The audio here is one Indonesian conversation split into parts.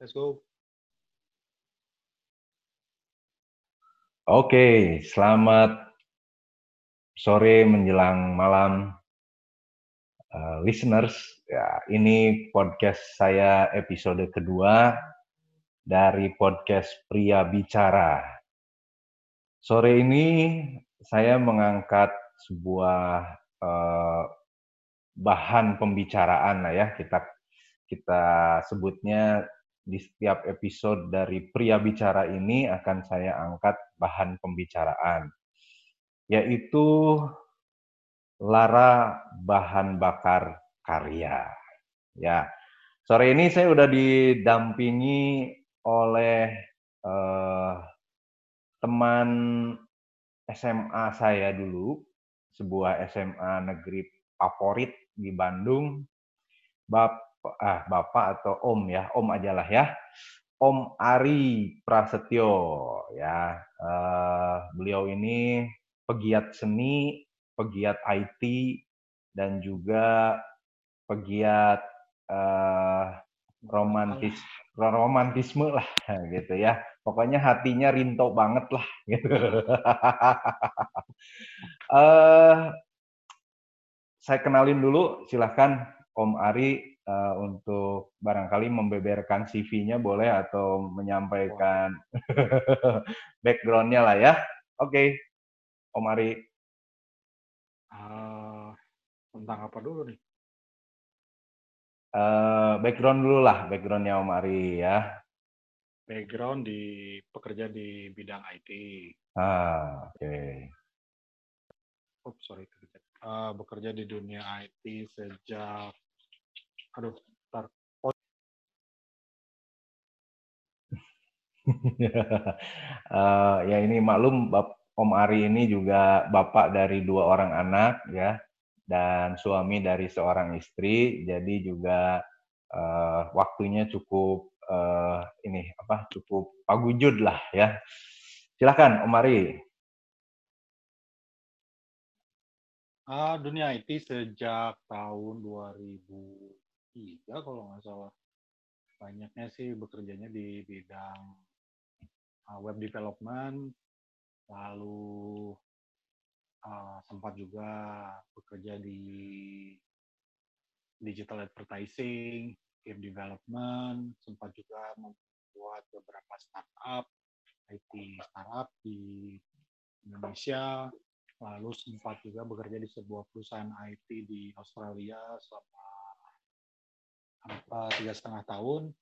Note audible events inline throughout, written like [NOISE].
Let's go. Oke, selamat sore menjelang malam, uh, listeners. Ya, ini podcast saya episode kedua dari podcast Pria Bicara. Sore ini saya mengangkat sebuah uh, bahan pembicaraan lah ya kita kita sebutnya di setiap episode dari Pria Bicara ini akan saya angkat bahan pembicaraan, yaitu lara bahan bakar karya. Ya, sore ini saya sudah didampingi oleh eh, teman SMA saya dulu, sebuah SMA negeri favorit di Bandung, Bap ah Bapak atau Om ya, Om ajalah ya. Om Ari Prasetyo ya. Uh, beliau ini pegiat seni, pegiat IT dan juga pegiat uh, romantis romantisme lah [LAUGHS] gitu ya. Pokoknya hatinya rinto banget lah [LAUGHS] gitu. uh, saya kenalin dulu, silahkan Om Ari uh, untuk barangkali membeberkan CV-nya boleh atau menyampaikan [LAUGHS] background-nya lah ya. Oke, okay. Om Ari. Uh, tentang apa dulu nih? Uh, background dulu lah, background-nya Om Ari ya. Background di pekerja di bidang IT. Ah, oke. Okay. Oh, sorry. Uh, bekerja di dunia IT sejak aduh tar oh. uh, ya ini maklum Bap Om Ari ini juga bapak dari dua orang anak ya dan suami dari seorang istri. Jadi juga uh, waktunya cukup uh, ini apa cukup pagujud lah ya. Silahkan Om Ari. Ah, dunia IT sejak tahun 2000 tiga kalau nggak salah. Banyaknya sih bekerjanya di bidang uh, web development lalu uh, sempat juga bekerja di digital advertising game development sempat juga membuat beberapa startup IT startup di Indonesia. Lalu sempat juga bekerja di sebuah perusahaan IT di Australia selama tiga setengah tahun,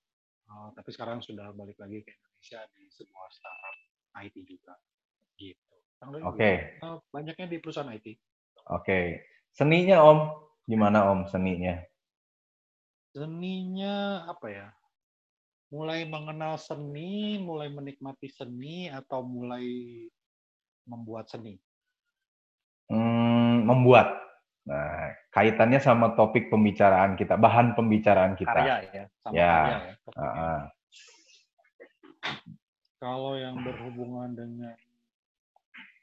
uh, tapi sekarang sudah balik lagi ke Indonesia di sebuah startup IT juga, gitu. Oke. Okay. Uh, banyaknya di perusahaan IT. Oke. Okay. Seninya Om, gimana Om seninya? Seninya apa ya? Mulai mengenal seni, mulai menikmati seni, atau mulai membuat seni? Hmm, membuat. Nah, kaitannya sama topik pembicaraan kita, bahan pembicaraan kita. Karya ya, sama ya. karya ya. Uh -huh. Kalau yang berhubungan dengan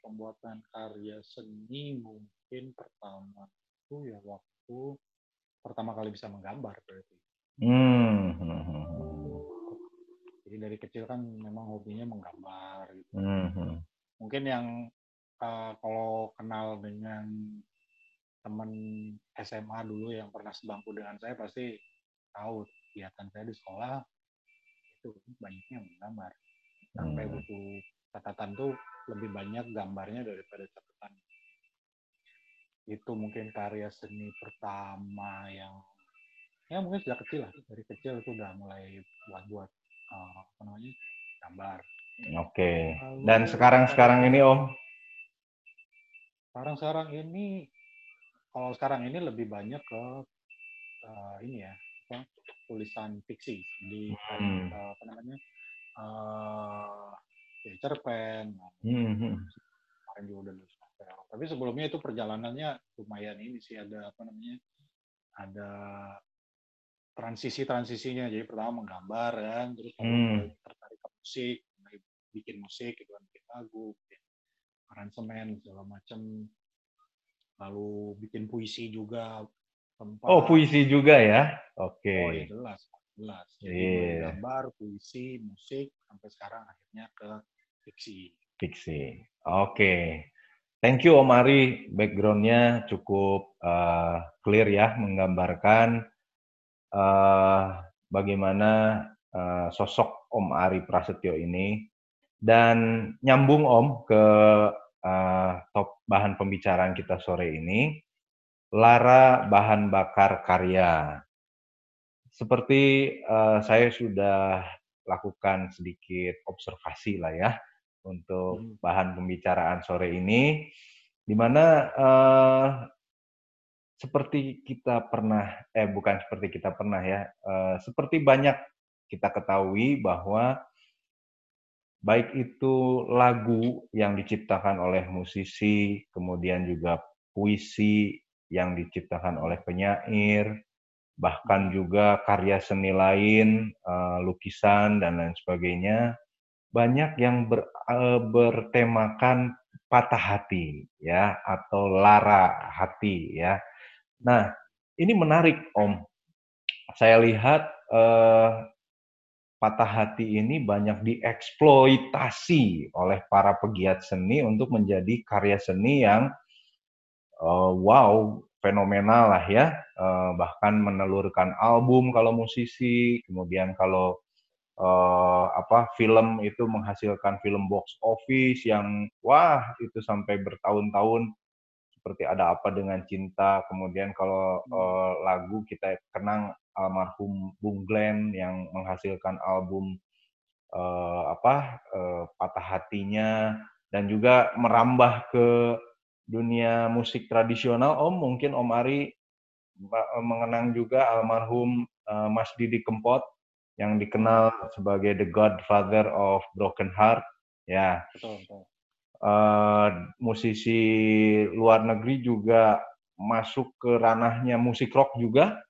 pembuatan karya seni, mungkin pertama itu ya waktu pertama kali bisa menggambar berarti. Hmm. Jadi dari kecil kan memang hobinya menggambar. Gitu. Hmm. Mungkin yang uh, kalau kenal dengan teman SMA dulu yang pernah sebangku dengan saya pasti tahu kegiatan saya di sekolah itu banyaknya menggambar sampai hmm. buku catatan tuh lebih banyak gambarnya daripada catatan itu mungkin karya seni pertama yang ya mungkin sejak kecil lah dari kecil itu udah mulai buat-buat uh, apa namanya gambar oke okay. dan sekarang sekarang ini om sekarang sekarang ini kalau sekarang ini lebih banyak ke uh, ini ya apa, tulisan fiksi di hmm. uh, apa namanya uh, cerpen hmm. kemarin juga udah nulis novel tapi sebelumnya itu perjalanannya lumayan ini sih ada apa namanya ada transisi transisinya jadi pertama menggambar kan terus hmm. tertarik ke musik bikin musik gitu kan bikin lagu bikin aransemen segala macam lalu bikin puisi juga tempat. Oh puisi juga ya, oke. Okay. Oh ya jelas. Jadi yeah. gambar, puisi, musik, sampai sekarang akhirnya ke fiksi. Fiksi. Oke. Okay. Thank you Om Ari, backgroundnya cukup uh, clear ya, menggambarkan uh, bagaimana uh, sosok Om Ari Prasetyo ini. Dan nyambung Om ke uh, top bahan pembicaraan kita sore ini, Lara Bahan Bakar Karya. Seperti uh, saya sudah lakukan sedikit observasi lah ya, untuk hmm. bahan pembicaraan sore ini, di mana uh, seperti kita pernah, eh bukan seperti kita pernah ya, uh, seperti banyak kita ketahui bahwa baik itu lagu yang diciptakan oleh musisi, kemudian juga puisi yang diciptakan oleh penyair, bahkan juga karya seni lain, uh, lukisan dan lain sebagainya, banyak yang ber, uh, bertemakan patah hati ya atau lara hati ya. Nah, ini menarik Om. Saya lihat uh, patah hati ini banyak dieksploitasi oleh para pegiat seni untuk menjadi karya seni yang uh, wow fenomenal lah ya. Uh, bahkan menelurkan album kalau musisi kemudian kalau uh, apa film itu menghasilkan film box office yang wah itu sampai bertahun-tahun seperti ada apa dengan cinta. Kemudian kalau uh, lagu kita kenang almarhum Bung Glenn yang menghasilkan album uh, apa uh, patah hatinya dan juga merambah ke dunia musik tradisional Om mungkin Om Ari mengenang juga almarhum uh, Mas Didi Kempot yang dikenal sebagai the Godfather of Broken Heart, ya. Betul, betul. Uh, musisi luar negeri juga masuk ke ranahnya musik rock juga.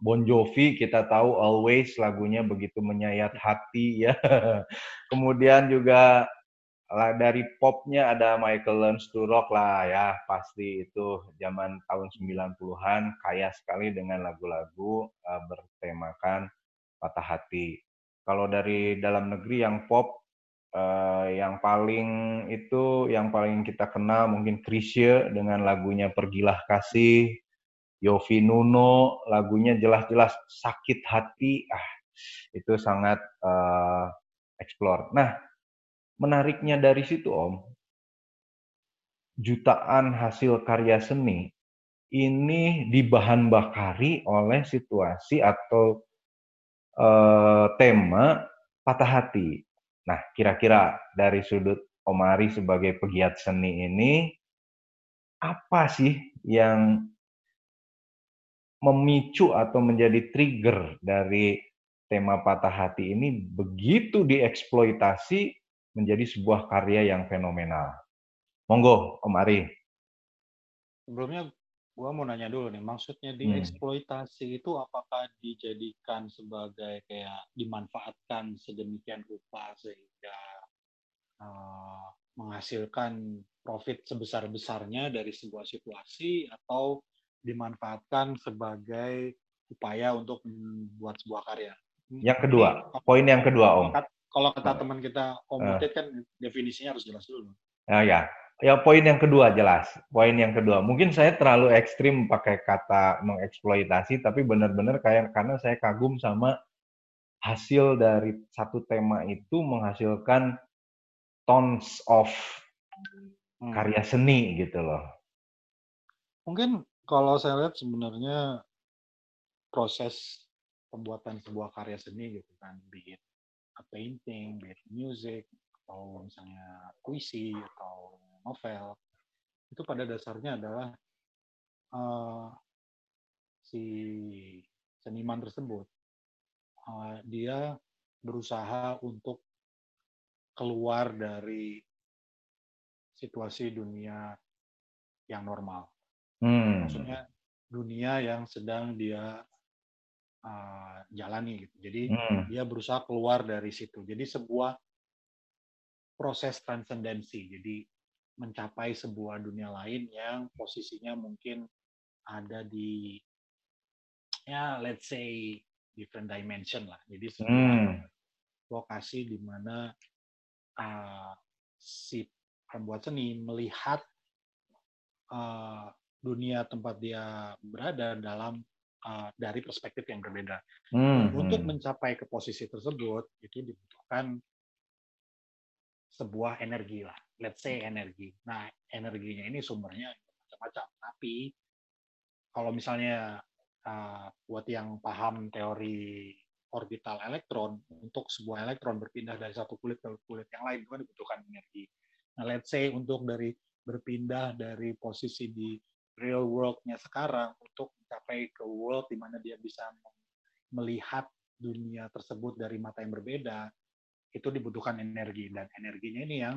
Bon Jovi kita tahu Always lagunya begitu menyayat hati ya. [LAUGHS] Kemudian juga dari popnya ada Michael Learns to Rock lah ya pasti itu zaman tahun 90-an kaya sekali dengan lagu-lagu uh, bertemakan patah hati. Kalau dari dalam negeri yang pop, uh, yang paling itu yang paling kita kenal mungkin Krisye dengan lagunya Pergilah Kasih, Yofi Nuno lagunya jelas-jelas sakit hati, ah itu sangat uh, explore. Nah, menariknya dari situ Om, jutaan hasil karya seni ini dibahan bakari oleh situasi atau uh, tema patah hati. Nah, kira-kira dari sudut Omari sebagai pegiat seni ini, apa sih yang memicu atau menjadi trigger dari tema patah hati ini begitu dieksploitasi menjadi sebuah karya yang fenomenal. Monggo, Om Ari. Sebelumnya gua mau nanya dulu nih, maksudnya hmm. dieksploitasi hmm. itu apakah dijadikan sebagai kayak dimanfaatkan sedemikian rupa sehingga uh, menghasilkan profit sebesar-besarnya dari sebuah situasi atau dimanfaatkan sebagai upaya untuk membuat sebuah karya? Yang kedua, poin yang kedua, Om. Kalau kata teman kita Om uh. kan definisinya harus jelas dulu. Oh ya, Ya, poin yang kedua jelas. Poin yang kedua, mungkin saya terlalu ekstrim pakai kata mengeksploitasi, tapi benar-benar kayak karena saya kagum sama hasil dari satu tema itu menghasilkan tons of hmm. karya seni gitu loh. Mungkin kalau saya lihat sebenarnya proses pembuatan sebuah karya seni gitu kan, be a painting, be music, atau misalnya puisi atau novel itu pada dasarnya adalah uh, si seniman tersebut uh, dia berusaha untuk keluar dari situasi dunia yang normal. Hmm. Maksudnya dunia yang sedang dia uh, jalani gitu. Jadi hmm. dia berusaha keluar dari situ. Jadi sebuah proses transendensi. Jadi mencapai sebuah dunia lain yang posisinya mungkin ada di ya let's say di different dimension lah. Jadi sebuah hmm. lokasi di mana uh, si pembuat seni melihat uh, dunia tempat dia berada dalam uh, dari perspektif yang berbeda. Hmm. Untuk hmm. mencapai ke posisi tersebut itu dibutuhkan sebuah energi lah, let's say energi. Nah, energinya ini sumbernya macam-macam. Tapi kalau misalnya uh, buat yang paham teori orbital elektron, untuk sebuah elektron berpindah dari satu kulit ke kulit yang lain itu kan dibutuhkan energi. Nah, let's say untuk dari berpindah dari posisi di real world-nya sekarang untuk mencapai ke world di mana dia bisa melihat dunia tersebut dari mata yang berbeda, itu dibutuhkan energi dan energinya ini yang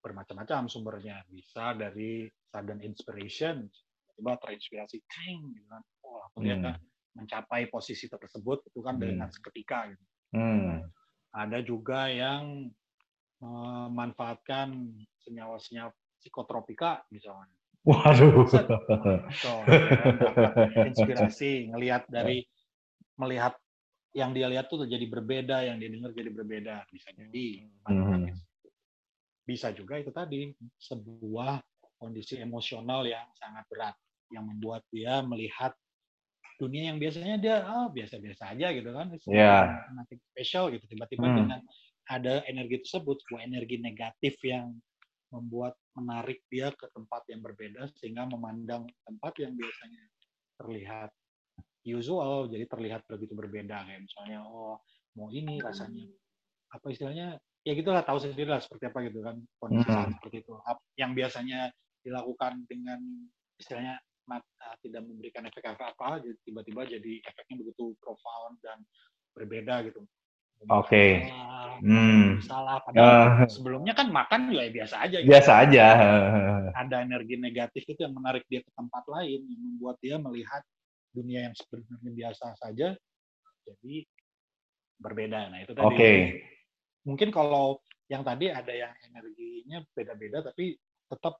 bermacam-macam sumbernya bisa dari sudden inspiration tiba terinspirasi ting gitu kan oh ternyata hmm. mencapai posisi tersebut itu kan hmm. dengan seketika gitu hmm. ada juga yang memanfaatkan senyawa-senyawa psikotropika misalnya Waduh. So, ya, inspirasi [LAUGHS] ngelihat dari melihat yang dia lihat tuh jadi berbeda, yang dia dengar jadi berbeda. Bisa jadi. Hmm. Bisa juga itu tadi sebuah kondisi emosional yang sangat berat yang membuat dia melihat dunia yang biasanya dia oh biasa-biasa aja gitu kan. Yeah. Nanti spesial gitu tiba-tiba hmm. dengan ada energi tersebut sebuah energi negatif yang membuat menarik dia ke tempat yang berbeda sehingga memandang tempat yang biasanya terlihat usual jadi terlihat begitu berbeda. Kayak misalnya oh mau ini rasanya apa istilahnya? Ya gitulah tahu sendiri lah seperti apa gitu kan kondisi hmm. seperti itu. Yang biasanya dilakukan dengan istilahnya mata, tidak memberikan efek apa-apa tiba-tiba jadi efeknya begitu profound dan berbeda gitu Oke. Okay. Hmm. salah. Padahal uh, sebelumnya kan makan juga ya biasa aja. Gitu. Biasa aja. Ada energi negatif itu yang menarik dia ke tempat lain, yang membuat dia melihat dunia yang sebenarnya biasa saja jadi berbeda. Nah itu tadi. Oke. Okay. Mungkin kalau yang tadi ada yang energinya beda-beda, tapi tetap.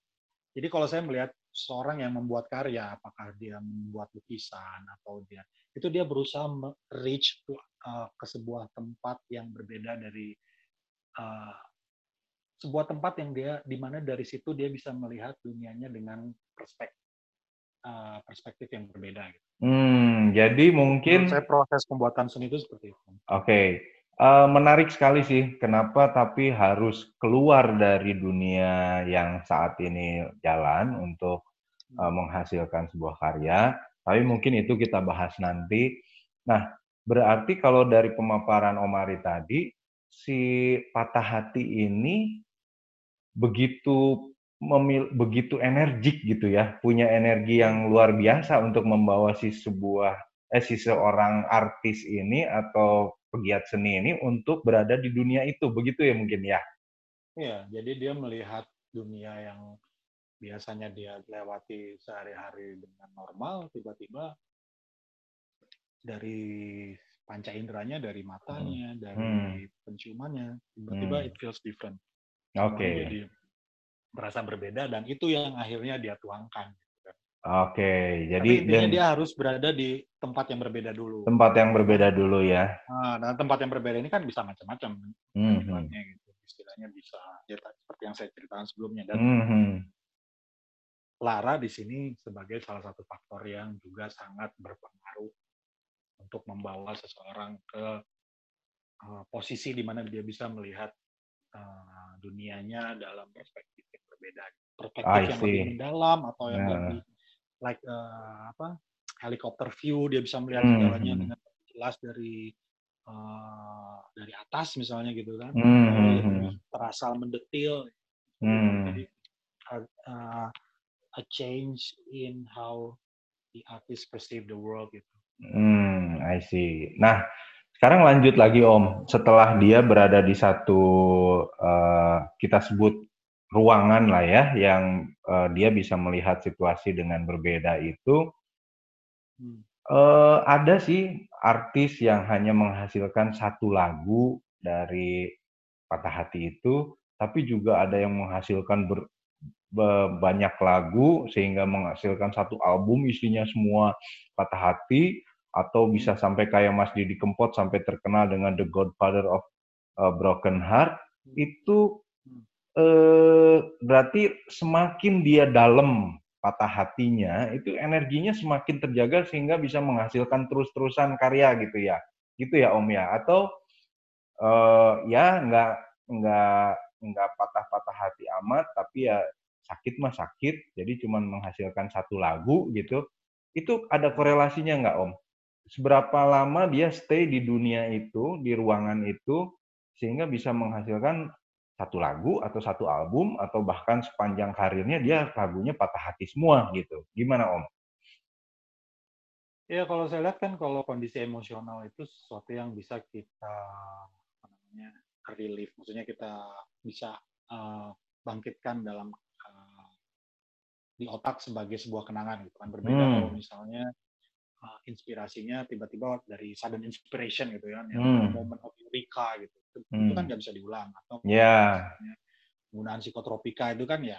Jadi kalau saya melihat seorang yang membuat karya, apakah dia membuat lukisan atau dia itu dia berusaha reach to, uh, ke sebuah tempat yang berbeda dari uh, sebuah tempat yang dia di mana dari situ dia bisa melihat dunianya dengan perspektif uh, perspektif yang berbeda. Gitu. Hmm, jadi mungkin saya proses pembuatan seni itu seperti itu. Oke, okay. Uh, menarik sekali sih. Kenapa tapi harus keluar dari dunia yang saat ini jalan untuk uh, menghasilkan sebuah karya. Tapi mungkin itu kita bahas nanti. Nah, berarti kalau dari pemaparan Omari tadi, si patah hati ini begitu memil begitu energik gitu ya, punya energi yang luar biasa untuk membawa si sebuah eh si seorang artis ini atau pegiat seni ini untuk berada di dunia itu, begitu ya mungkin ya? Iya, jadi dia melihat dunia yang biasanya dia lewati sehari-hari dengan normal, tiba-tiba dari panca inderanya, dari matanya, hmm. dari hmm. penciumannya, tiba-tiba hmm. it feels different. Oke. Okay. Jadi merasa berbeda dan itu yang akhirnya dia tuangkan. Oke, jadi Tapi intinya dan, dia harus berada di tempat yang berbeda dulu. Tempat yang berbeda dulu ya. Nah, dan tempat yang berbeda ini kan bisa macam-macam. Hmm. hmm. gitu. Istilahnya bisa ya seperti yang saya ceritakan sebelumnya dan hmm. hmm. Lara di sini sebagai salah satu faktor yang juga sangat berpengaruh untuk membawa seseorang ke uh, posisi di mana dia bisa melihat uh, dunianya dalam perspektif berbeda perspektif I yang see. lebih mendalam atau yang yeah. lebih like uh, apa helikopter view dia bisa melihat hmm. segalanya hmm. dengan jelas dari uh, dari atas misalnya gitu kan hmm. hmm, hmm. terasa mendetil hmm. jadi uh, a change in how the artist perceive the world gitu. Hmm, I see. Nah, sekarang lanjut lagi Om. Setelah dia berada di satu uh, kita sebut ruangan lah ya yang uh, dia bisa melihat situasi dengan berbeda itu hmm. uh, ada sih artis yang hanya menghasilkan satu lagu dari patah hati itu tapi juga ada yang menghasilkan ber, banyak lagu sehingga menghasilkan satu album isinya semua patah hati atau bisa sampai kayak Mas Didi Kempot sampai terkenal dengan the Godfather of uh, Broken Heart itu eh, berarti semakin dia dalam patah hatinya itu energinya semakin terjaga sehingga bisa menghasilkan terus-terusan karya gitu ya. Gitu ya Om ya. Atau eh, ya nggak nggak nggak patah-patah hati amat tapi ya sakit mah sakit jadi cuman menghasilkan satu lagu gitu. Itu ada korelasinya nggak Om? Seberapa lama dia stay di dunia itu, di ruangan itu, sehingga bisa menghasilkan satu lagu atau satu album atau bahkan sepanjang karirnya dia lagunya patah hati semua gitu. Gimana Om? Ya kalau saya lihat kan kalau kondisi emosional itu sesuatu yang bisa kita apa namanya relief, maksudnya kita bisa uh, bangkitkan dalam uh, di otak sebagai sebuah kenangan gitu kan berbeda hmm. kalau misalnya uh, inspirasinya tiba-tiba dari sudden inspiration gitu ya, hmm. moment of eureka gitu. Itu, hmm. itu kan nggak bisa diulang. Atau yeah. penggunaan psikotropika itu kan ya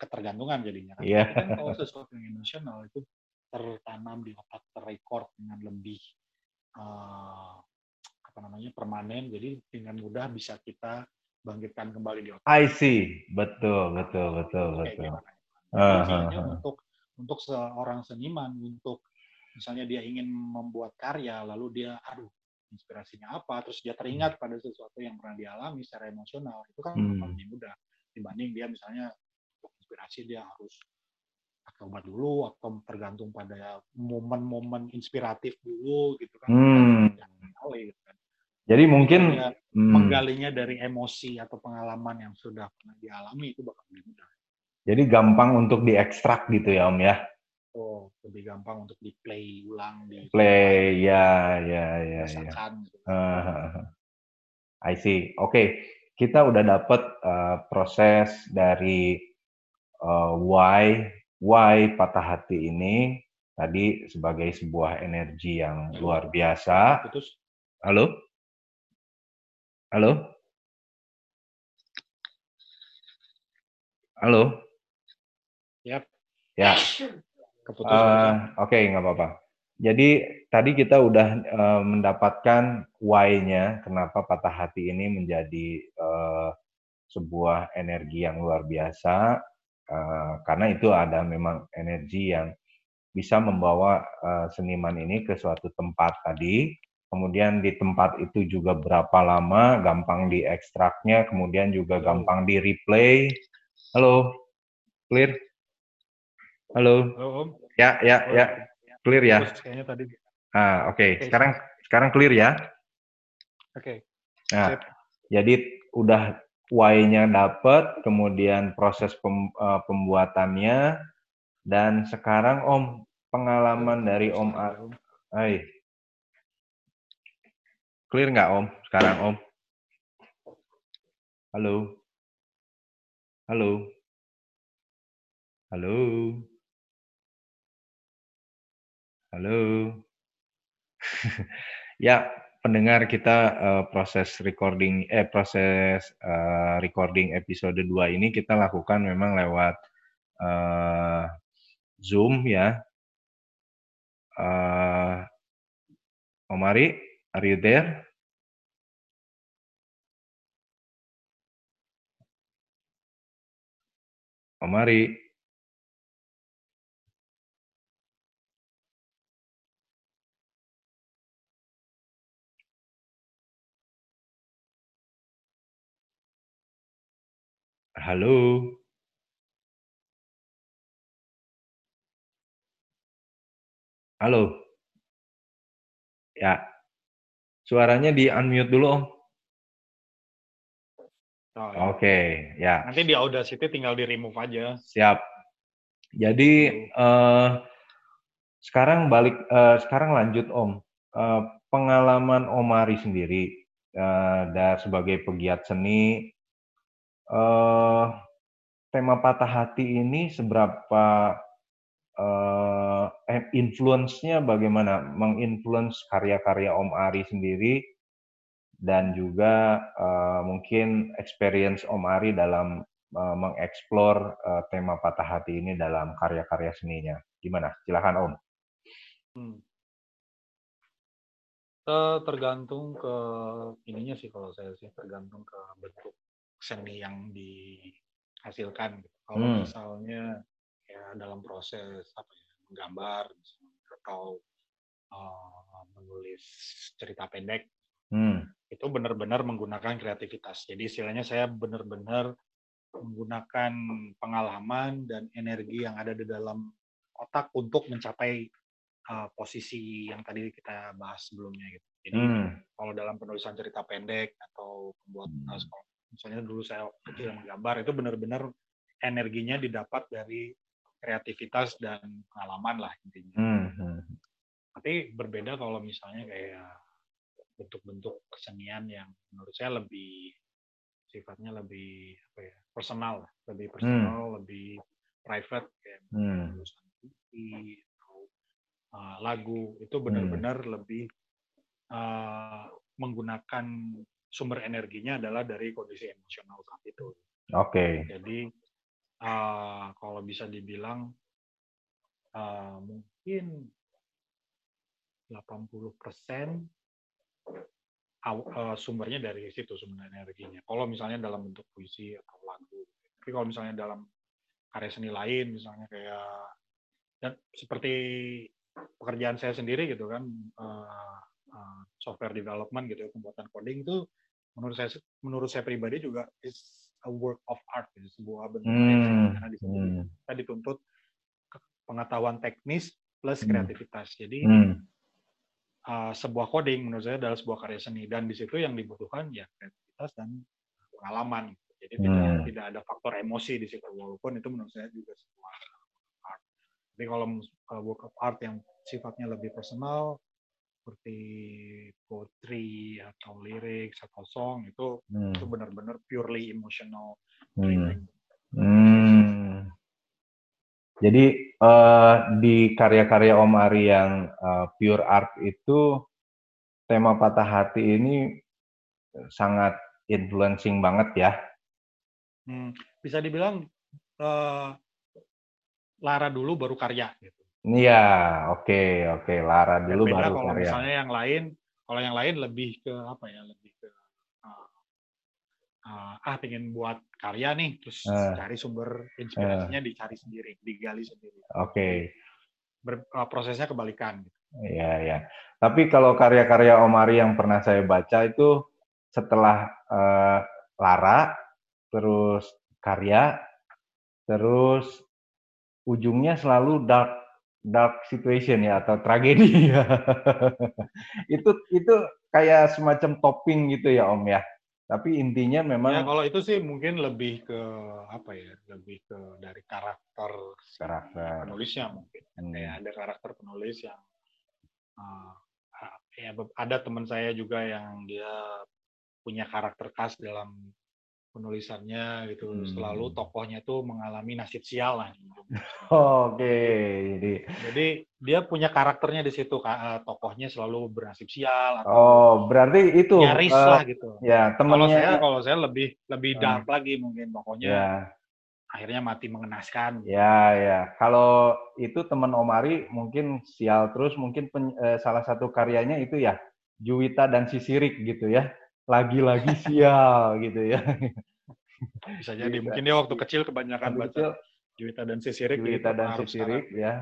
ketergantungan jadinya. Kan. Yeah. Kan kalau sesuatu yang emosional itu tertanam di otak, terrekord dengan lebih uh, apa namanya permanen, jadi dengan mudah bisa kita bangkitkan kembali di otak. I see, betul, betul, betul, betul. Uh, uh, uh. untuk untuk seorang seniman untuk misalnya dia ingin membuat karya lalu dia aduh inspirasinya apa terus dia teringat pada sesuatu yang pernah dialami secara emosional itu kan hmm. lebih mudah dibanding dia misalnya untuk inspirasi dia harus pakai obat dulu atau tergantung pada momen-momen inspiratif dulu gitu kan hmm. gitu kan. jadi mungkin hmm. menggalinya dari emosi atau pengalaman yang sudah pernah dialami itu bakal lebih mudah jadi gampang untuk diekstrak gitu ya om ya oh lebih gampang untuk di play ulang di play ya ya ya ya. uh, I see. Oke okay. kita udah dapat uh, proses dari uh, why why patah hati ini tadi sebagai sebuah energi yang luar biasa. Putus. halo? Halo? Halo? Yep. ya [CLEARS THROAT] Keputusan. Uh, Oke, okay, nggak apa-apa. Jadi tadi kita udah uh, mendapatkan why-nya kenapa patah hati ini menjadi uh, sebuah energi yang luar biasa uh, karena itu ada memang energi yang bisa membawa uh, seniman ini ke suatu tempat tadi. Kemudian di tempat itu juga berapa lama, gampang diekstraknya, kemudian juga gampang di replay. Halo, clear? Halo. Halo, Om. Ya, ya, ya. Clear ya. Kayaknya tadi. Ah, oke. Okay. Sekarang sekarang clear ya. Oke. Okay. Nah, Sip. jadi udah Y-nya dapat, kemudian proses pem, uh, pembuatannya dan sekarang Om pengalaman dari Om Ay. Clear nggak Om? Sekarang Om. Halo. Halo. Halo. Halo. [LAUGHS] ya, pendengar kita uh, proses recording eh proses uh, recording episode 2 ini kita lakukan memang lewat uh, Zoom ya. Uh, Omari, are you there? Omari. Halo. Halo. Ya. Suaranya di unmute dulu, Om. Oh, ya. Oke, ya. Nanti di Audacity tinggal di remove aja. Siap. Jadi uh, sekarang balik, uh, sekarang lanjut Om. Uh, pengalaman Omari sendiri uh, dan sebagai pegiat seni uh, tema patah hati ini seberapa uh, influence-nya bagaimana menginfluence karya-karya Om Ari sendiri dan juga uh, mungkin experience Om Ari dalam uh, mengeksplor uh, tema patah hati ini dalam karya-karya seninya. Gimana? Silakan Om. Hmm. tergantung ke ininya sih kalau saya sih tergantung ke bentuk seni yang dihasilkan. Kalau hmm. misalnya ya dalam proses apa ya menggambar atau uh, menulis cerita pendek hmm. itu benar-benar menggunakan kreativitas. Jadi istilahnya saya benar-benar menggunakan pengalaman dan energi yang ada di dalam otak untuk mencapai uh, posisi yang tadi kita bahas sebelumnya gitu. Jadi hmm. kalau dalam penulisan cerita pendek atau pembuat hmm. Misalnya dulu saya kecil menggambar itu benar-benar energinya didapat dari kreativitas dan pengalaman lah intinya. Hmm. hmm. Tapi berbeda kalau misalnya kayak bentuk-bentuk kesenian yang menurut saya lebih sifatnya lebih apa ya personal lebih hmm. personal hmm. lebih private kayak hmm. TV uh, lagu itu benar-benar hmm. lebih uh, menggunakan sumber energinya adalah dari kondisi emosional saat itu. Oke. Okay. Jadi uh, kalau bisa dibilang uh, mungkin 80 persen uh, sumbernya dari situ sumber energinya. Kalau misalnya dalam bentuk puisi atau lagu, tapi kalau misalnya dalam karya seni lain, misalnya kayak dan seperti pekerjaan saya sendiri gitu kan uh, uh, software development gitu pembuatan coding itu menurut saya menurut saya pribadi juga is a work of art gitu, sebuah bentuk hmm. karena di situ hmm. kita dituntut pengetahuan teknis plus hmm. kreativitas jadi hmm. uh, sebuah coding menurut saya adalah sebuah karya seni dan di situ yang dibutuhkan ya kreativitas dan pengalaman jadi hmm. tidak tidak ada faktor emosi di situ walaupun itu menurut saya juga sebuah tapi kalau uh, work of art yang sifatnya lebih personal, seperti poetry atau lirik atau song itu hmm. itu benar-benar purely emotional. Hmm. Hmm. Jadi uh, di karya-karya Om Ari yang uh, pure art itu tema patah hati ini sangat influencing banget ya. Hmm, bisa dibilang uh, Lara dulu baru karya gitu. Iya, oke, okay, oke. Okay. Lara dulu beda baru kalau karya. misalnya yang lain, kalau yang lain lebih ke apa ya? Lebih ke uh, uh, ah pengen buat karya nih, terus uh, cari sumber inspirasinya uh, dicari sendiri, digali sendiri. Oke. Okay. uh, prosesnya kebalikan. Gitu. Iya, iya. Tapi kalau karya-karya Omari yang pernah saya baca itu setelah uh, Lara, terus karya, terus ujungnya selalu dark dark situation ya atau tragedi [LAUGHS] ya. itu itu kayak semacam topping gitu ya Om ya. Tapi intinya memang ya kalau itu sih mungkin lebih ke apa ya, lebih ke dari karakter karakter penulisnya mungkin. Hmm. Kayak ada karakter penulis yang uh, ya ada teman saya juga yang dia punya karakter khas dalam penulisannya gitu hmm. selalu tokohnya tuh mengalami nasib sial lah. [LAUGHS] Oke, okay. jadi jadi dia punya karakternya di situ uh, tokohnya selalu bernasib sial. Atau oh, berarti itu nyaris uh, lah gitu. Ya, temannya. Kalau saya kalau saya lebih lebih hmm. dark lagi mungkin pokoknya. Ya. Akhirnya mati mengenaskan. Ya, ya. Kalau itu teman Omari mungkin sial terus mungkin pen, uh, salah satu karyanya itu ya Juwita dan Sisirik gitu ya lagi-lagi sial gitu ya. Bisa [LAUGHS] jadi mungkin dia waktu kecil kebanyakan baca kecil, Juwita dan Sisirik. Juwita dan Sisirik ya.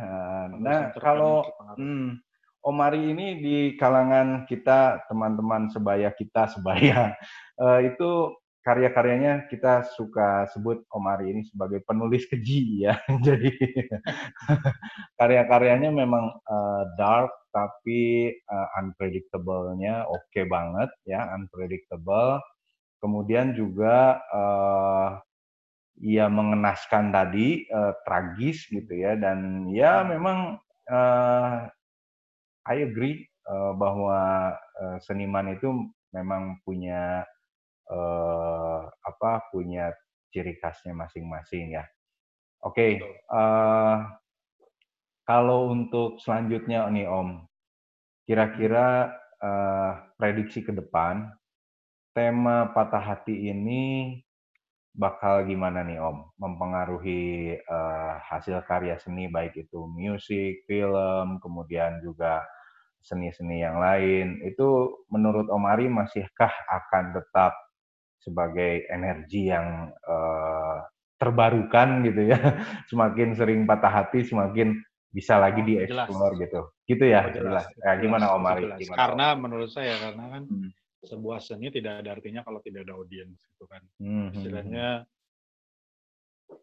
Nah kalau hmm, Omari ini di kalangan kita teman-teman sebaya kita [LAUGHS] sebaya uh, itu karya-karyanya kita suka sebut Omari ini sebagai penulis keji ya. [LAUGHS] Jadi [LAUGHS] karya-karyanya memang uh, dark tapi uh, unpredictable-nya oke okay banget ya, unpredictable. Kemudian juga uh, ia mengenaskan tadi uh, tragis gitu ya dan ya memang uh, I agree uh, bahwa uh, seniman itu memang punya uh, apa punya ciri khasnya masing-masing ya. Oke, okay, uh, kalau untuk selanjutnya nih Om, kira-kira uh, prediksi ke depan, tema patah hati ini bakal gimana nih Om? Mempengaruhi uh, hasil karya seni baik itu musik, film, kemudian juga seni-seni yang lain. Itu menurut Om Ari masihkah akan tetap sebagai energi yang uh, terbarukan gitu ya. [LAUGHS] Semakin sering patah hati, semakin bisa lagi oh, dieksplor gitu. Gitu ya, oh, jelas. jelas. Ya, gimana Om Ari? Gimana, karena Om? menurut saya karena kan hmm. sebuah seni tidak ada artinya kalau tidak ada audiens gitu kan. Hmm. hmm. Istilahnya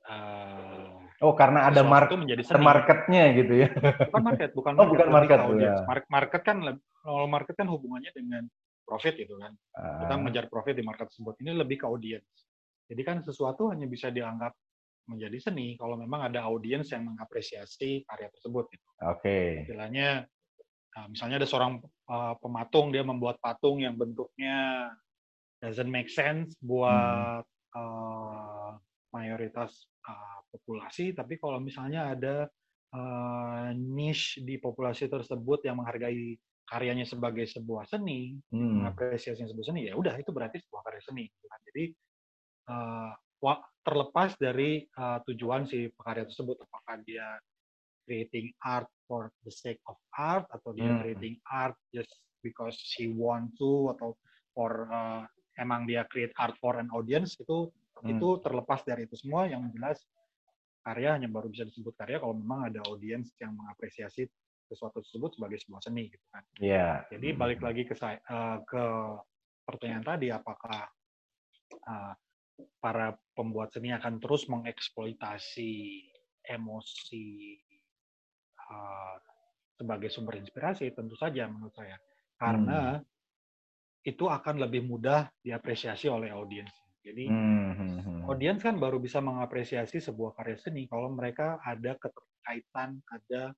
uh, Oh, karena ada market menjadi seni. marketnya gitu ya. Bukan market, bukan market. [LAUGHS] Oh, bukan market. Ya. Market kan kalau market kan hubungannya dengan profit gitu kan. Uh. Kita mengejar profit di market tersebut. Ini lebih ke audiens. Jadi kan sesuatu hanya bisa dianggap menjadi seni kalau memang ada audiens yang mengapresiasi karya tersebut. Gitu. Oke. Okay. Istilahnya, nah, misalnya ada seorang uh, pematung dia membuat patung yang bentuknya doesn't make sense buat hmm. uh, mayoritas uh, populasi, tapi kalau misalnya ada uh, niche di populasi tersebut yang menghargai karyanya sebagai sebuah seni, hmm. mengapresiasi sebuah seni, ya udah itu berarti sebuah karya seni. Gitu kan. Jadi uh, terlepas dari uh, tujuan si pekarya tersebut apakah dia creating art for the sake of art atau dia hmm. creating art just because she want to atau for uh, emang dia create art for an audience itu hmm. itu terlepas dari itu semua yang jelas karya hanya baru bisa disebut karya kalau memang ada audiens yang mengapresiasi sesuatu tersebut sebagai sebuah seni gitu kan. Iya. Yeah. Jadi balik lagi ke saya uh, ke pertanyaan tadi apakah uh, para pembuat seni akan terus mengeksploitasi emosi uh, sebagai sumber inspirasi tentu saja menurut saya karena hmm. itu akan lebih mudah diapresiasi oleh audiens. Jadi hmm, hmm, hmm. audiens kan baru bisa mengapresiasi sebuah karya seni kalau mereka ada keterkaitan, ada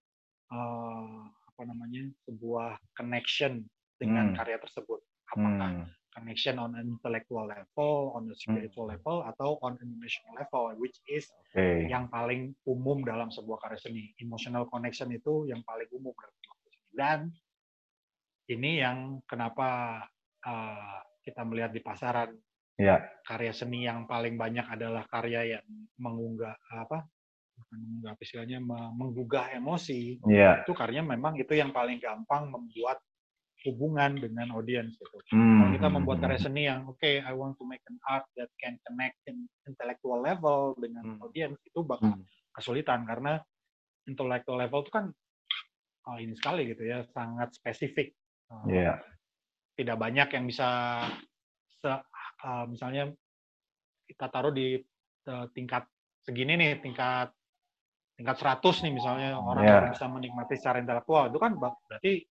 uh, apa namanya sebuah connection dengan hmm. karya tersebut. Apakah hmm connection on an intellectual level, on a spiritual hmm. level, atau on an emotional level, which is okay. yang paling umum dalam sebuah karya seni. Emotional connection itu yang paling umum dalam sebuah karya seni. Dan ini yang kenapa uh, kita melihat di pasaran yeah. karya seni yang paling banyak adalah karya yang mengunggah apa mengunggah istilahnya menggugah emosi yeah. itu karya memang itu yang paling gampang membuat hubungan dengan audiens gitu. Hmm. Kalau kita membuat karya seni yang oke, okay, I want to make an art that can connect in intellectual level dengan hmm. audiens itu bakal hmm. kesulitan karena intellectual level itu kan oh, ini sekali gitu ya, sangat spesifik. Uh, yeah. Tidak banyak yang bisa se, uh, misalnya kita taruh di uh, tingkat segini nih, tingkat tingkat 100 nih misalnya orang yeah. yang bisa menikmati secara intelektual. Itu kan berarti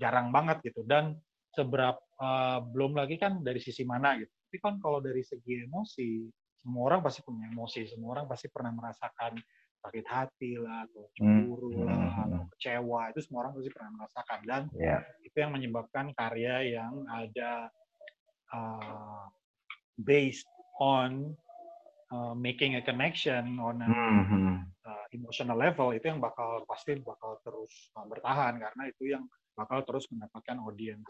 jarang banget gitu. Dan seberapa uh, belum lagi kan dari sisi mana gitu. Tapi kan kalau dari segi emosi semua orang pasti punya emosi. Semua orang pasti pernah merasakan sakit hati lah atau hmm, cemburu hmm. lah atau kecewa. Itu semua orang pasti pernah merasakan. Dan yeah. itu yang menyebabkan karya yang ada uh, based on uh, making a connection on a mm-hmm. uh, emotional level itu yang bakal pasti bakal terus uh, bertahan karena itu yang bakal terus mendapatkan audiens.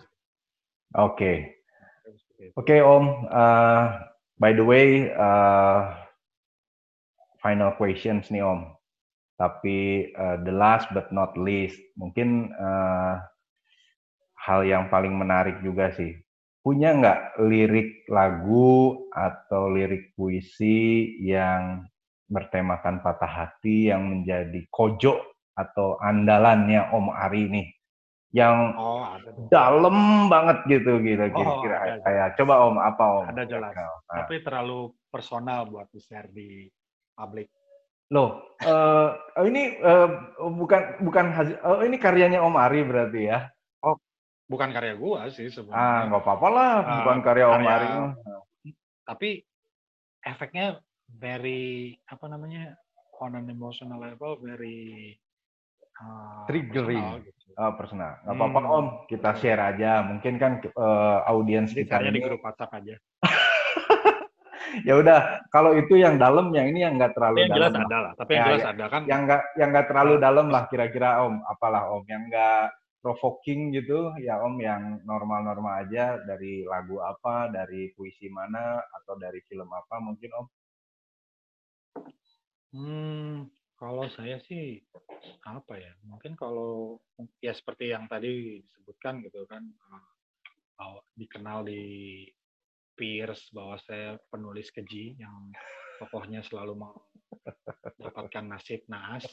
Oke. Okay. Oke okay, Om. Uh, by the way, uh, final questions nih Om. Tapi uh, the last but not least, mungkin uh, hal yang paling menarik juga sih. Punya nggak lirik lagu atau lirik puisi yang bertemakan patah hati yang menjadi kojo atau andalannya Om Ari nih? Yang oh, ada dalam banget gitu gitu kira-kira. oh, kayak coba om apa om? Ada jelas. Nah. tapi terlalu personal buat di share di publik. Loh uh, ini uh, bukan bukan oh, ini karyanya om Ari berarti ya bukan karya gua sih sebenarnya ah nggak apa-apa lah uh, bukan karya, karya om Ari tapi efeknya very apa namanya on an emotional level very uh, triggering gitu. Oh, personal. Gak apa-apa hmm. Om, kita share aja. Mungkin kan uh, audiens kita ini... di grup WhatsApp aja. [LAUGHS] ya udah, kalau itu yang dalam, yang ini yang nggak terlalu yang dalam. jelas ada lah. Tapi yang ya, jelas ya, ada kan. Yang nggak yang nggak terlalu dalam lah kira-kira Om. Apalah Om, yang nggak provoking gitu ya Om, yang normal-normal aja dari lagu apa, dari puisi mana, atau dari film apa mungkin Om. Hmm, Kalau saya sih apa ya? Mungkin kalau ya seperti yang tadi disebutkan gitu kan uh, dikenal di peers bahwa saya penulis keji yang tokohnya selalu mendapatkan nasib naas.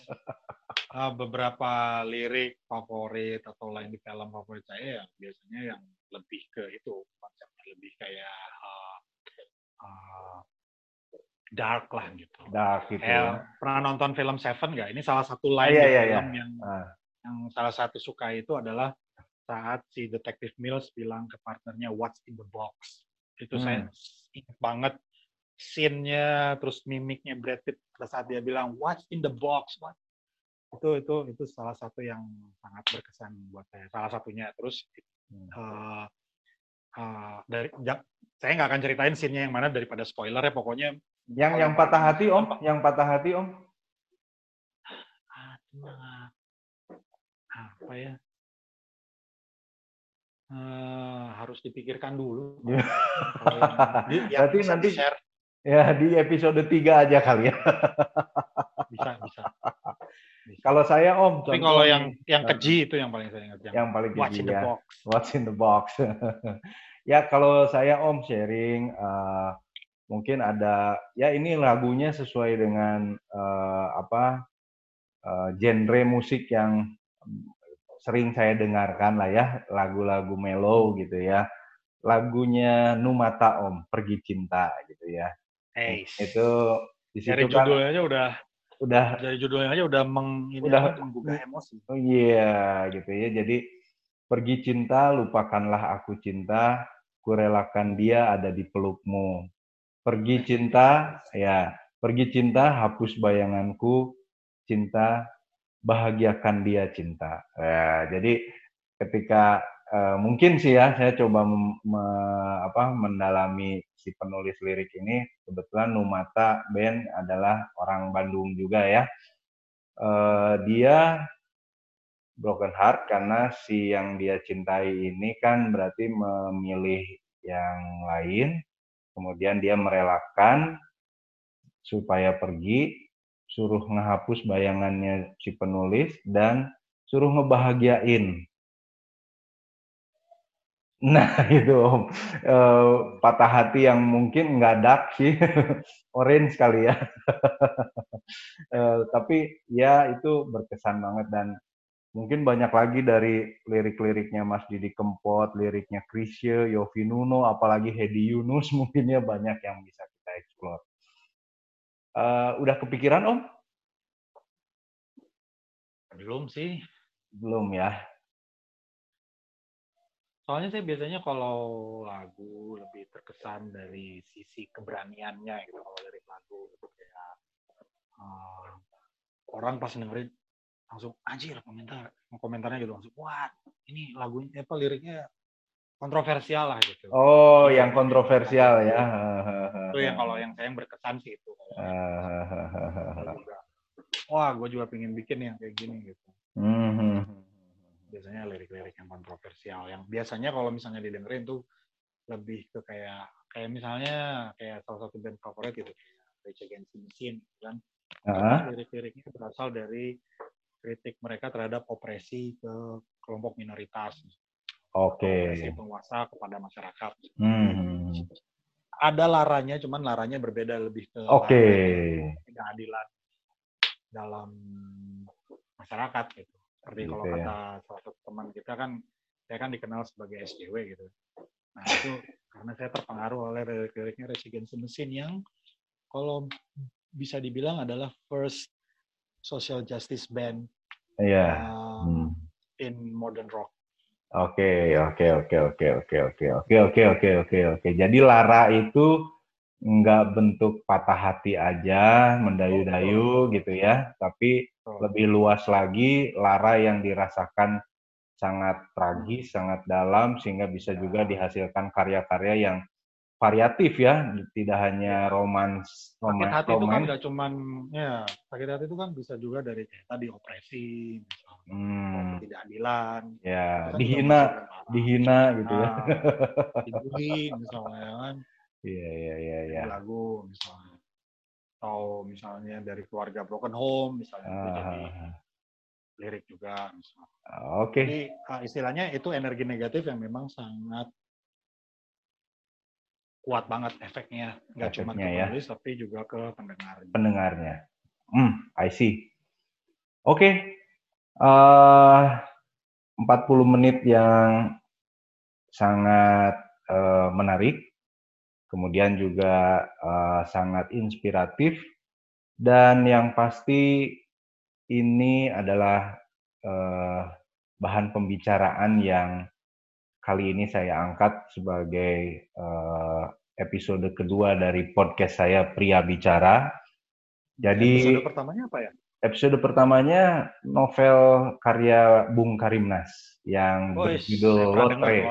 Uh, [LAUGHS] beberapa lirik favorit atau lain di film favorit saya ya biasanya yang lebih ke itu konsepnya lebih kayak uh, uh, dark lah gitu. Dark gitu. Kayak ya. pernah nonton film Seven nggak? Ini salah satu line ah, iya, iya, film iya. yang ah. yang salah satu suka itu adalah saat si Detective Mills bilang ke partnernya What's in the box. Itu hmm. saya ingat banget scene-nya terus mimiknya Brad Pitt pada saat dia bilang What's in the box? What? Itu itu itu salah satu yang sangat berkesan buat saya. Salah satunya terus hmm. uh, uh, dari saya nggak akan ceritain scene-nya yang mana daripada spoiler ya pokoknya yang yang patah hati Om, yang patah hati Om. Aduh, apa ya? Uh, harus dipikirkan dulu. yang, Berarti nanti share. Ya di episode 3 aja kali ya. bisa, bisa. bisa. Kalau saya Om, tapi kalau yang yang keji itu yang paling saya ingat. Yang, yang paling keji What's in the ya. box. What's in the box. [LAUGHS] ya kalau saya Om sharing uh, mungkin ada ya ini lagunya sesuai dengan uh, apa uh, genre musik yang sering saya dengarkan lah ya lagu-lagu mellow gitu ya lagunya Numata Om Pergi Cinta gitu ya hey, itu di situ dari kan judulnya aja udah udah dari judulnya aja udah meng, ini udah menggugah emosi. Oh iya gitu ya. Jadi pergi cinta lupakanlah aku cinta kurelakan dia ada di pelukmu. Pergi cinta, ya, pergi cinta, hapus bayanganku, cinta, bahagiakan dia cinta. Ya, jadi ketika uh, mungkin sih ya, saya coba me, apa, mendalami si penulis lirik ini. Kebetulan Numata Band adalah orang Bandung juga ya. Uh, dia broken heart karena si yang dia cintai ini kan berarti memilih yang lain Kemudian dia merelakan supaya pergi, suruh ngehapus bayangannya si penulis, dan suruh ngebahagiain. Nah itu om, e, patah hati yang mungkin nggak dark sih, [LAUGHS] orange kali ya. [LAUGHS] e, tapi ya itu berkesan banget dan mungkin banyak lagi dari lirik-liriknya Mas Didi Kempot, liriknya Krisye, Yofi Nuno, apalagi Hedi Yunus [LAUGHS] mungkinnya banyak yang bisa kita eksplor. Uh, udah kepikiran Om? Belum sih. Belum ya. Soalnya saya biasanya kalau lagu lebih terkesan dari sisi keberaniannya gitu kalau dari lagu gitu kayak uh, orang pas dengerin langsung anjir komentar komentarnya gitu langsung wah ini lagunya apa liriknya kontroversial lah gitu. Oh yang kontroversial ya. [LAUGHS] Itu yang kalau yang saya yang berkesan sih itu [LAUGHS] wah gue juga pengen bikin yang kayak gini gitu. Hmm. Biasanya lirik-lirik yang kontroversial yang biasanya kalau misalnya didengerin tuh lebih ke kayak kayak misalnya kayak salah satu band favorit gitu kayak Rage Against the Machine gitu kan uh-huh. lirik-liriknya berasal dari kritik mereka terhadap opresi ke kelompok minoritas. Oke. Okay. Penguasa kepada masyarakat. Hmm. Ada laranya, cuman laranya berbeda lebih ke Oke. Okay. keadilan dalam masyarakat gitu. Tapi gitu kalau ya. kata salah satu teman kita kan, saya kan dikenal sebagai SJW gitu. Nah itu karena saya terpengaruh oleh lirik-liriknya Residence Mesin yang kalau bisa dibilang adalah first social justice band yeah. uh, hmm. in modern rock. Oke, okay, oke, oke, oke, oke, oke, oke, oke, oke, oke. Jadi Lara itu nggak bentuk patah hati aja, mendayu-dayu gitu ya, tapi lebih luas lagi Lara yang dirasakan sangat tragis, sangat dalam sehingga bisa juga dihasilkan karya-karya yang variatif ya, tidak hanya romans. Sakit hati romans. itu kan nggak cuman ya sakit hati itu kan bisa juga dari kayak tadi opresi, hmm. ketidakadilan. Ya, kan dihina, dihina gitu ya. [LAUGHS] Dibully misalnya kan. Iya iya iya. Ya. Lagu misalnya. atau misalnya dari keluarga broken home misalnya uh, jadi ah. lirik juga misalnya. Oke. Okay. Jadi uh, istilahnya itu energi negatif yang memang sangat kuat banget efeknya nggak cuma ke ya. penulis tapi juga ke pendengar. Pendengarnya. Hmm, I see. Oke. Okay. Uh, 40 menit yang sangat uh, menarik kemudian juga uh, sangat inspiratif dan yang pasti ini adalah uh, bahan pembicaraan yang kali ini saya angkat sebagai uh, episode kedua dari podcast saya Pria Bicara. Jadi episode pertamanya apa ya? Episode pertamanya novel karya Bung Karimnas yang oh, berjudul Lotre.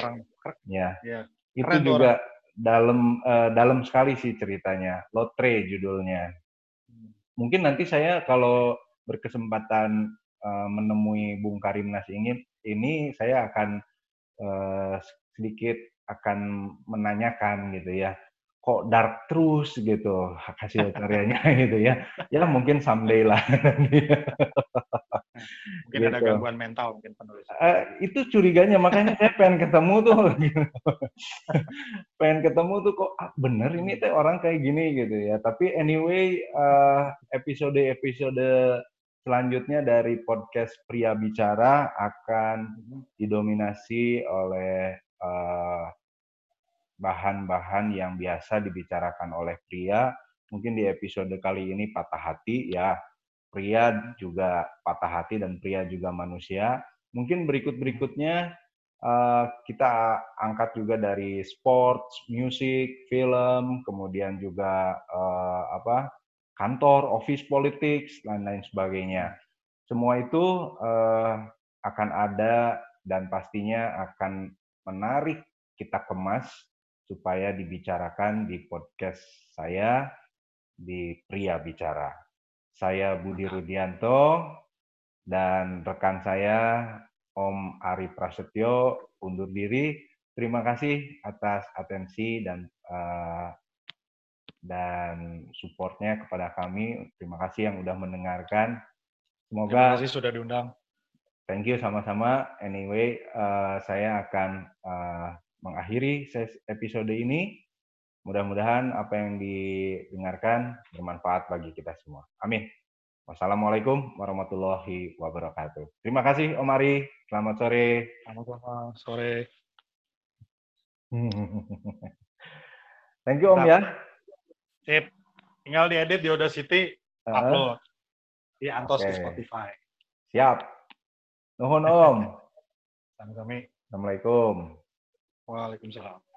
Ya. ya. Itu juga orang dalam uh, dalam sekali sih ceritanya. Lotre judulnya. Mungkin nanti saya kalau berkesempatan uh, menemui Bung Karimnas ini, ini saya akan uh, sedikit akan menanyakan gitu ya kok dark terus gitu hasil karyanya [LAUGHS] gitu ya ya mungkin someday lah [LAUGHS] mungkin gitu. ada gangguan mental mungkin penulis uh, itu curiganya makanya saya pengen ketemu tuh gitu. pengen ketemu tuh kok ah, bener ini teh orang kayak gini gitu ya tapi anyway uh, episode episode selanjutnya dari podcast pria bicara akan didominasi oleh uh, bahan-bahan yang biasa dibicarakan oleh pria. Mungkin di episode kali ini patah hati ya. Pria juga patah hati dan pria juga manusia. Mungkin berikut-berikutnya uh, kita angkat juga dari sports, musik, film, kemudian juga uh, apa kantor, office politics, dan lain sebagainya. Semua itu uh, akan ada dan pastinya akan menarik kita kemas supaya dibicarakan di podcast saya di Pria Bicara. Saya Budi Rudianto dan rekan saya Om Ari Prasetyo undur diri. Terima kasih atas atensi dan uh, dan supportnya kepada kami. Terima kasih yang sudah mendengarkan. Semoga Terima kasih sudah diundang. Thank you sama-sama. Anyway, uh, saya akan uh, mengakhiri episode ini. Mudah-mudahan apa yang didengarkan bermanfaat bagi kita semua. Amin. Wassalamualaikum warahmatullahi wabarakatuh. Terima kasih Om Ari. Selamat sore. Selamat sore. [LAUGHS] Thank you Om ya. Sip. Tinggal diedit di Audacity, uh, upload. Di Antos okay. di Spotify. Siap. Nuhun Om. [LAUGHS] Assalamualaikum. Waalaikumsalam.